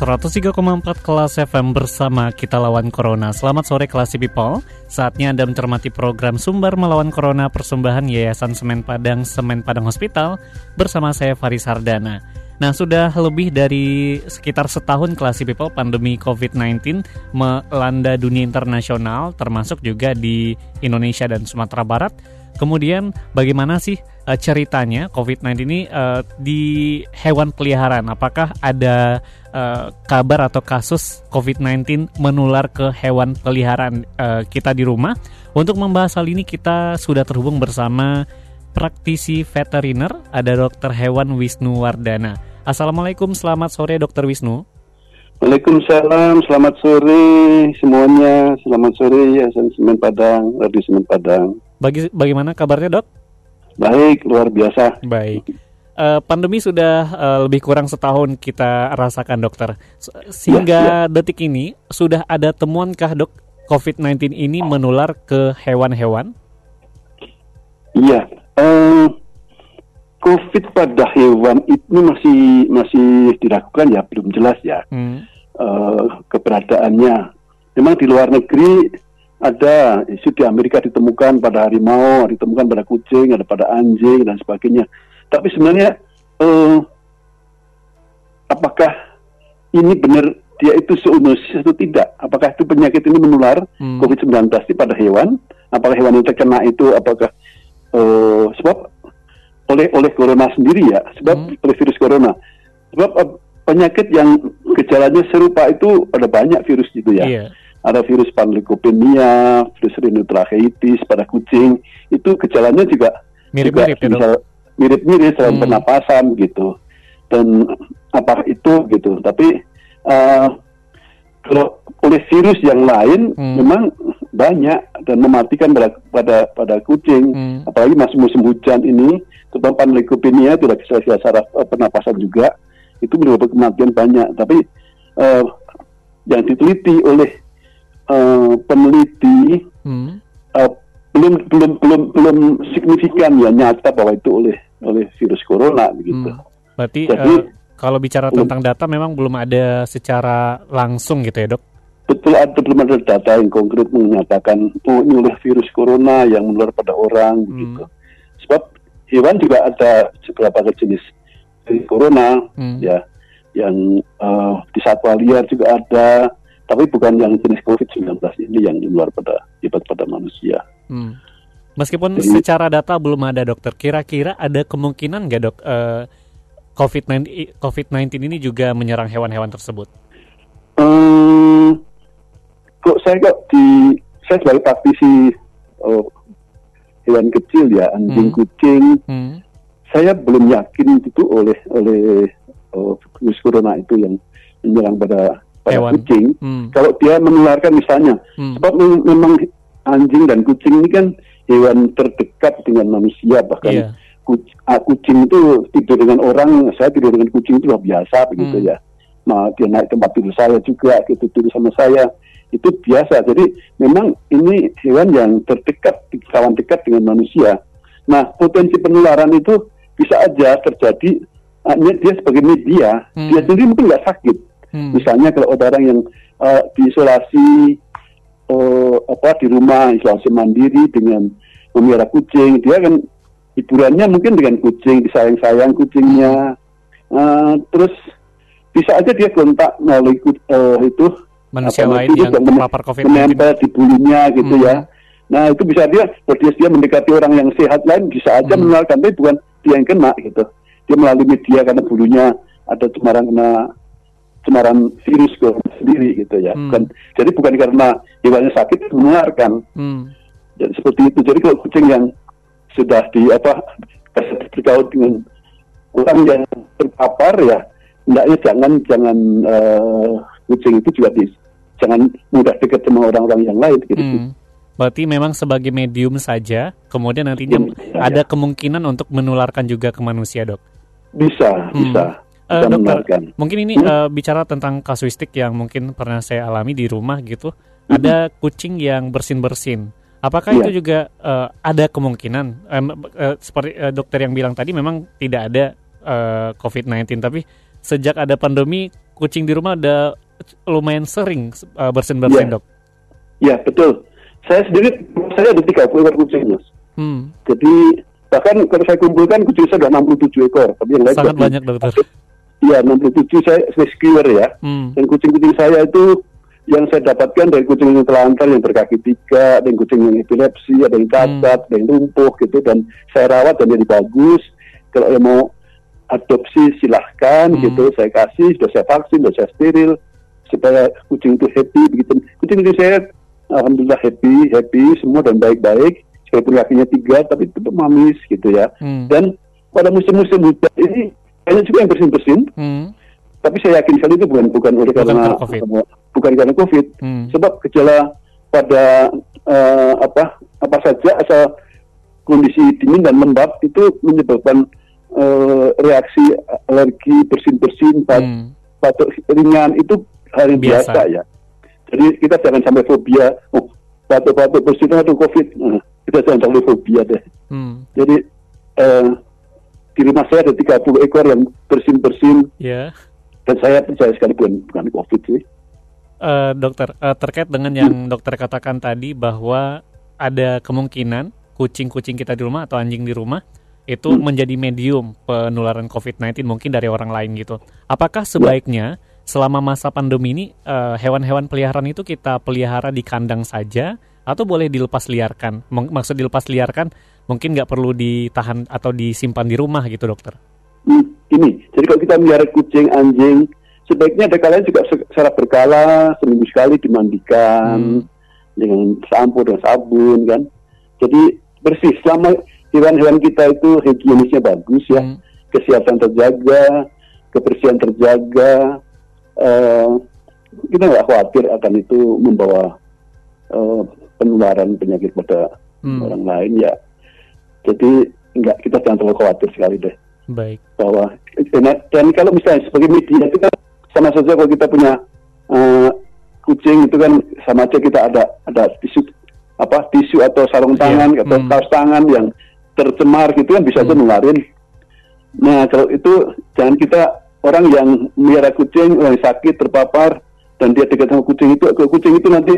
103,4 kelas FM bersama kita lawan Corona. Selamat sore kelas People. Saatnya Anda mencermati program Sumber Melawan Corona persembahan Yayasan Semen Padang Semen Padang Hospital bersama saya Faris Hardana. Nah, sudah lebih dari sekitar setahun kelas People pandemi COVID-19 melanda dunia internasional termasuk juga di Indonesia dan Sumatera Barat. Kemudian bagaimana sih uh, ceritanya COVID-19 ini uh, di hewan peliharaan? Apakah ada uh, kabar atau kasus COVID-19 menular ke hewan peliharaan uh, kita di rumah? Untuk membahas hal ini kita sudah terhubung bersama praktisi veteriner, ada Dokter Hewan Wisnu Wardana. Assalamualaikum, selamat sore Dokter Wisnu. Waalaikumsalam, selamat sore semuanya. Selamat sore ya Semen Padang, Radio Semen Padang. Bagi, bagaimana kabarnya dok? Baik, luar biasa. Baik. Uh, pandemi sudah uh, lebih kurang setahun kita rasakan dokter. Sehingga ya, ya. detik ini sudah ada temuankah dok COVID-19 ini menular ke hewan-hewan? Iya, uh, COVID pada hewan itu masih masih dilakukan ya, belum jelas ya hmm. uh, keberadaannya. Memang di luar negeri ada isu di Amerika ditemukan pada harimau, ditemukan pada kucing, ada pada anjing dan sebagainya. Tapi sebenarnya eh, apakah ini benar dia itu zoonosis atau tidak? Apakah itu penyakit ini menular hmm. COVID-19 pada hewan? Apakah hewan yang terkena itu apakah eh, sebab oleh oleh corona sendiri ya, sebab hmm. oleh virus corona. Sebab eh, penyakit yang gejalanya serupa itu ada banyak virus itu ya. Yeah ada virus panleukopenia, virus rinotracheitis pada kucing, itu gejalanya juga mirip-mirip ya, mirip-mirip dalam hmm. pernapasan gitu. Dan apa itu gitu. Tapi uh, kalau oleh virus yang lain hmm. memang banyak dan mematikan pada pada, pada kucing, hmm. apalagi masih musim hujan ini, terutama panleukopenia tidak gejala saraf uh, pernapasan juga, itu menyebabkan kematian banyak. Tapi uh, yang diteliti oleh uh, peneliti hmm. uh, belum belum belum belum signifikan ya nyata bahwa itu oleh oleh virus corona begitu. Hmm. Berarti Jadi, uh, kalau bicara tentang data memang belum ada secara langsung gitu ya dok? Betul ada belum ada data yang konkret menyatakan oh ini oleh virus corona yang menular pada orang hmm. begitu. Sebab hewan juga ada beberapa jenis virus corona hmm. ya yang uh, di satwa liar juga ada tapi bukan yang jenis COVID-19 ini yang luar pada hebat pada manusia. Hmm. Meskipun Jadi, secara data belum ada dokter, kira-kira ada kemungkinan nggak dok uh, COVID-19 COVID-19 ini juga menyerang hewan-hewan tersebut? Um, kok saya kok di saya sebagai praktisi oh, hewan kecil ya anjing hmm. kucing, hmm. saya belum yakin itu oleh oleh oh, virus corona itu yang menyerang pada pada Hewan. kucing, hmm. kalau dia menularkan misalnya, hmm. sebab memang anjing dan kucing ini kan hewan terdekat dengan manusia bahkan yeah. kucing, kucing itu tidur dengan orang, saya tidur dengan kucing itu luar biasa begitu hmm. ya. Nah, dia naik tempat tidur saya juga, gitu tidur sama saya itu biasa. Jadi memang ini hewan yang terdekat, kawan dekat dengan manusia. Nah, potensi penularan itu bisa aja terjadi hanya dia sebagai media, hmm. dia sendiri mungkin nggak sakit, Hmm. Misalnya kalau orang yang uh, diisolasi uh, apa di rumah isolasi mandiri dengan memelihara kucing, dia kan hiburannya mungkin dengan kucing, disayang-sayang kucingnya. Uh, terus bisa aja dia kontak melalui uh, itu manusia apa, lain yang terpapar COVID-19 menempel di bulunya gitu ya. hmm. ya. Nah itu bisa dia kalau dia mendekati orang yang sehat lain bisa aja hmm. menularkan, tapi bukan dia yang kena gitu. Dia melalui media karena bulunya ada cemaran kena cemaran virus ke sendiri gitu ya. Hmm. Bukan, jadi bukan karena hewannya sakit menularkan. Hmm. Jadi seperti itu. Jadi kalau kucing yang sudah di apa bergaul dengan orang yang terpapar ya hendaknya jangan jangan uh, kucing itu juga di, jangan mudah dekat sama orang-orang yang lain gitu. Hmm. Berarti memang sebagai medium saja, kemudian nantinya ya, ada ya. kemungkinan untuk menularkan juga ke manusia, dok. Bisa, hmm. bisa. Uh, dokter, mungkin ini hmm? uh, bicara tentang kasuistik yang mungkin pernah saya alami di rumah gitu. Hmm. Ada kucing yang bersin-bersin. Apakah ya. itu juga uh, ada kemungkinan uh, uh, seperti uh, dokter yang bilang tadi memang tidak ada uh, COVID-19, tapi sejak ada pandemi kucing di rumah ada lumayan sering uh, bersin-bersin, ya. dok. Ya betul saya sendiri saya ada 30 ekor kucing mas. Hmm. Jadi bahkan kalau saya kumpulkan kucing saya sudah 67 ekor, tapi yang lain sangat banyak dokter. Iya 67 saya rescuer ya. Hmm. Dan kucing-kucing saya itu yang saya dapatkan dari kucing yang telantar yang berkaki tiga, dan kucing yang epilepsi, ada yang cacat, hmm. ada yang lumpuh gitu, dan saya rawat dan jadi bagus. Kalau yang mau adopsi silahkan hmm. gitu, saya kasih, sudah saya vaksin, sudah saya steril supaya kucing itu happy begitu. Kucing-kucing saya alhamdulillah happy happy semua dan baik-baik sekalipun kakinya tiga tapi tetap mamis gitu ya hmm. dan pada musim-musim hujan ini banyak juga yang bersin-bersin hmm. tapi saya yakin sekali itu bukan bukan oleh bukan karena COVID. bukan karena COVID hmm. sebab gejala pada uh, apa apa saja asal kondisi dingin dan lembab itu menyebabkan uh, reaksi alergi bersin-bersin hmm. batuk ringan itu hal yang biasa, biasa ya jadi kita jangan sampai fobia, oh batuk-batuk bersih atau COVID, nah, kita jangan sampai fobia deh. Hmm. Jadi uh, di rumah saya ada 30 ekor yang bersin-bersin. Yeah. Dan saya percaya sekali bukan, bukan COVID sih. Uh, dokter, uh, terkait dengan yang hmm. dokter katakan tadi bahwa ada kemungkinan kucing-kucing kita di rumah atau anjing di rumah itu hmm. menjadi medium penularan COVID-19 mungkin dari orang lain gitu. Apakah ya. sebaiknya ya selama masa pandemi ini eh, hewan-hewan peliharaan itu kita pelihara di kandang saja atau boleh dilepas liarkan? Maksud dilepas liarkan mungkin nggak perlu ditahan atau disimpan di rumah gitu dokter? Hmm, ini, jadi kalau kita melihara kucing, anjing, sebaiknya ada kalian juga secara berkala seminggu sekali dimandikan hmm. dengan sampo dan sabun kan. Jadi bersih selama hewan-hewan kita itu higienisnya bagus ya, hmm. kesehatan terjaga, kebersihan terjaga, uh, kita nggak khawatir akan itu membawa uh, penularan penyakit pada hmm. orang lain ya. Jadi nggak kita jangan terlalu khawatir sekali deh. Baik. Bahwa dan kalau misalnya sebagai media itu kan sama saja kalau kita punya uh, kucing itu kan sama aja kita ada ada tisu apa tisu atau sarung iya. tangan yeah. atau hmm. kaos tangan yang tercemar gitu kan bisa hmm. nularin. Nah kalau itu jangan kita orang yang melihara kucing, orang yang sakit, terpapar, dan dia dekat sama kucing itu, ke kucing itu nanti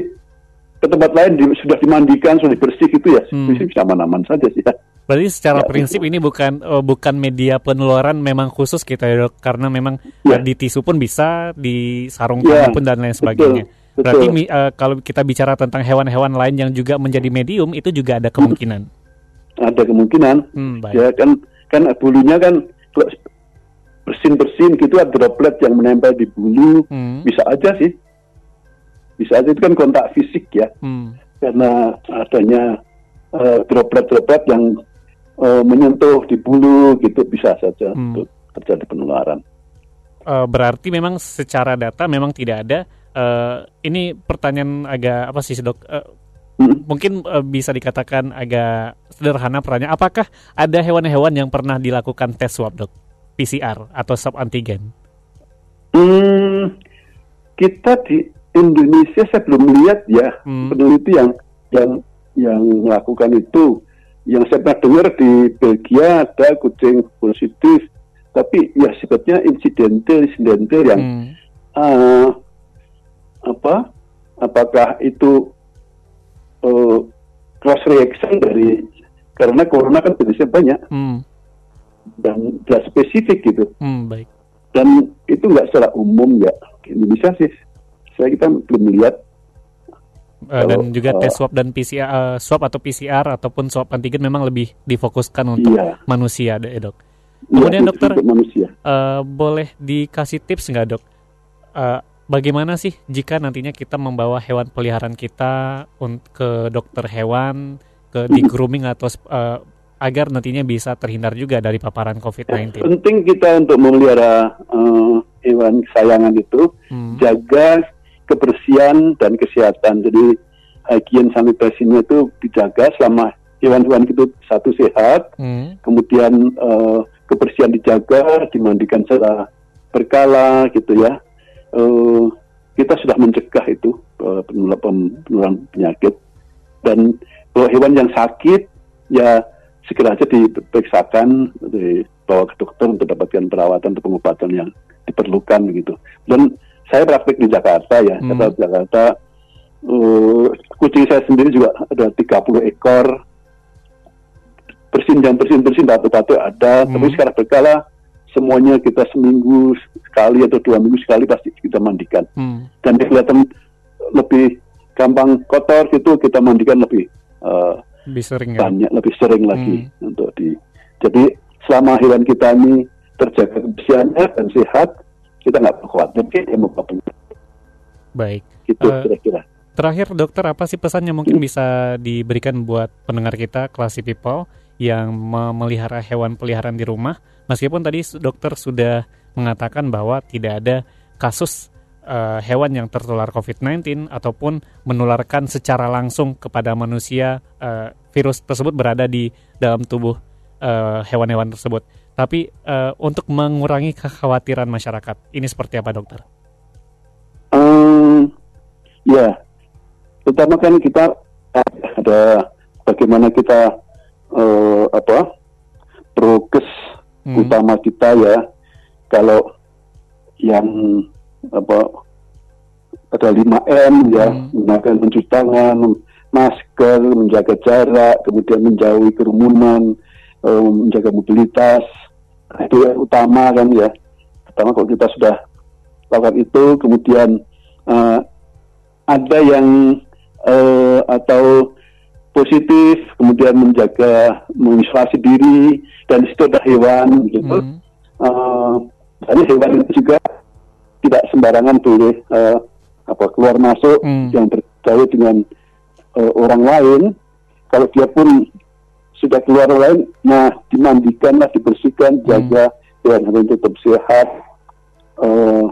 ke tempat lain di, sudah dimandikan, sudah dibersih gitu ya, hmm. bisa aman-aman saja sih ya. Berarti secara ya, prinsip ini bukan uh, bukan media penularan memang khusus kita ya dok, karena memang ya. di tisu pun bisa, di sarung ya, tangan pun dan lain sebagainya. Betul, Berarti uh, kalau kita bicara tentang hewan-hewan lain yang juga menjadi medium itu juga ada kemungkinan. Ada kemungkinan. Hmm, baik. Ya kan kan bulunya kan bersin-bersin gitu ada droplet yang menempel di bulu hmm. bisa aja sih bisa aja itu kan kontak fisik ya hmm. karena adanya uh, droplet-droplet yang uh, menyentuh di bulu gitu bisa saja hmm. untuk terjadi penularan. Uh, berarti memang secara data memang tidak ada. Uh, ini pertanyaan agak apa sih dok? Uh, hmm. Mungkin uh, bisa dikatakan agak sederhana pertanyaan. Apakah ada hewan-hewan yang pernah dilakukan tes swab dok? PCR atau swab antigen? Hmm, kita di Indonesia saya belum lihat ya hmm. peneliti yang yang yang melakukan itu. Yang saya pernah dengar di Belgia ada kucing positif, tapi ya sifatnya insidental, insidental yang hmm. uh, apa? Apakah itu uh, cross reaction dari karena corona kan jenisnya banyak. Hmm dan tidak spesifik gitu. Hmm, baik. Dan itu nggak secara umum ya Indonesia sih. Saya kita belum lihat. Uh, dan juga uh, tes swab dan PCR, uh, eh, swab atau PCR ataupun swab antigen memang lebih difokuskan untuk iya. manusia, dok. Iya, Kemudian iya, dokter, manusia. Uh, boleh dikasih tips nggak dok? Uh, bagaimana sih jika nantinya kita membawa hewan peliharaan kita ke dokter hewan, ke di grooming atau uh, agar nantinya bisa terhindar juga dari paparan COVID-19? Penting kita untuk memelihara uh, hewan kesayangan itu hmm. jaga kebersihan dan kesehatan. Jadi higien sanitasinya itu dijaga selama hewan-hewan itu satu sehat, hmm. kemudian uh, kebersihan dijaga, dimandikan secara berkala gitu ya. Uh, kita sudah mencegah itu uh, penularan penyakit dan kalau hewan yang sakit ya segera aja diperiksakan, dibawa ke dokter untuk dapatkan perawatan atau pengobatan yang diperlukan begitu. Dan saya praktik di Jakarta ya, hmm. di Jakarta uh, kucing saya sendiri juga ada 30 ekor bersin dan bersin bersin batu-batu ada, hmm. tapi sekarang berkala semuanya kita seminggu sekali atau dua minggu sekali pasti kita mandikan. Hmm. Dan kelihatan lebih gampang kotor gitu kita mandikan lebih uh, lebih sering ya? banyak ya? lebih sering lagi hmm. untuk di jadi selama hewan kita ini terjaga kebersihannya dan sehat kita nggak perlu khawatir ya mau baik. Itu uh, kira-kira. terakhir dokter apa sih pesan yang mungkin hmm. bisa diberikan buat pendengar kita classy people yang memelihara hewan peliharaan di rumah? Meskipun tadi dokter sudah mengatakan bahwa tidak ada kasus uh, hewan yang tertular COVID-19 ataupun menularkan secara langsung kepada manusia uh, virus tersebut berada di dalam tubuh uh, hewan-hewan tersebut. Tapi uh, untuk mengurangi kekhawatiran masyarakat, ini seperti apa dokter? Um, ya, pertama kan kita ada bagaimana kita uh, apa prokes hmm. utama kita ya kalau yang apa ada 5M ya, hmm. menggunakan mencuci tangan, masker, menjaga jarak, kemudian menjauhi kerumunan, um, menjaga mobilitas. Itu yang utama kan ya. Pertama kalau kita sudah lakukan itu, kemudian uh, ada yang uh, atau positif, kemudian menjaga mengisolasi diri dan di situ ada hewan gitu. Hmm. Uh, hewan itu juga tidak sembarangan boleh uh, apa keluar masuk hmm. yang berkait dengan uh, orang lain. Kalau dia pun sudah keluar lain, nah dimandikanlah, dibersihkan, hmm. jaga yang harus tetap sehat, uh,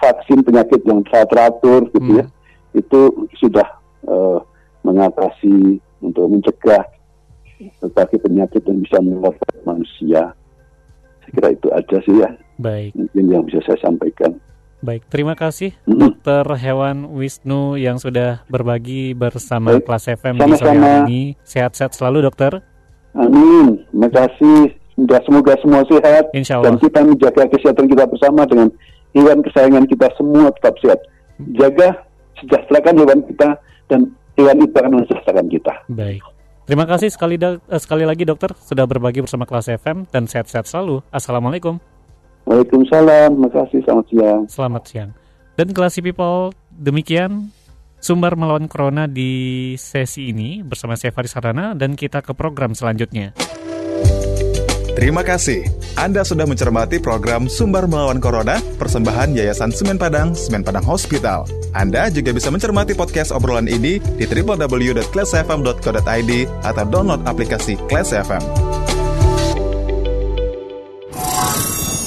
vaksin penyakit yang teratur, gitu ya. hmm. ya. Itu sudah uh, mengatasi untuk mencegah berbagai penyakit yang bisa menularkan manusia. Saya kira itu aja sih ya. Baik. Mungkin yang bisa saya sampaikan. Baik, terima kasih mm-hmm. Dokter Hewan Wisnu yang sudah berbagi bersama Baik. Kelas FM Sama-sama. di sore hari ini. Sehat-sehat selalu dokter. Amin. Terima kasih. Semoga, semoga semua sehat. Insya Allah. Dan kita menjaga kesehatan kita bersama dengan hewan kesayangan kita semua tetap sehat. Jaga sejahterakan hewan kita dan hewan itu akan mensejahterakan kita. Baik. Terima kasih sekali eh, sekali lagi dokter sudah berbagi bersama kelas FM dan sehat-sehat selalu. Assalamualaikum. Waalaikumsalam, terima kasih, selamat siang. Selamat siang. Dan Classy People, demikian sumber melawan corona di sesi ini bersama saya Faris Harana dan kita ke program selanjutnya. Terima kasih. Anda sudah mencermati program Sumber Melawan Corona, persembahan Yayasan Semen Padang, Semen Padang Hospital. Anda juga bisa mencermati podcast obrolan ini di www.classfm.co.id atau download aplikasi Class FM.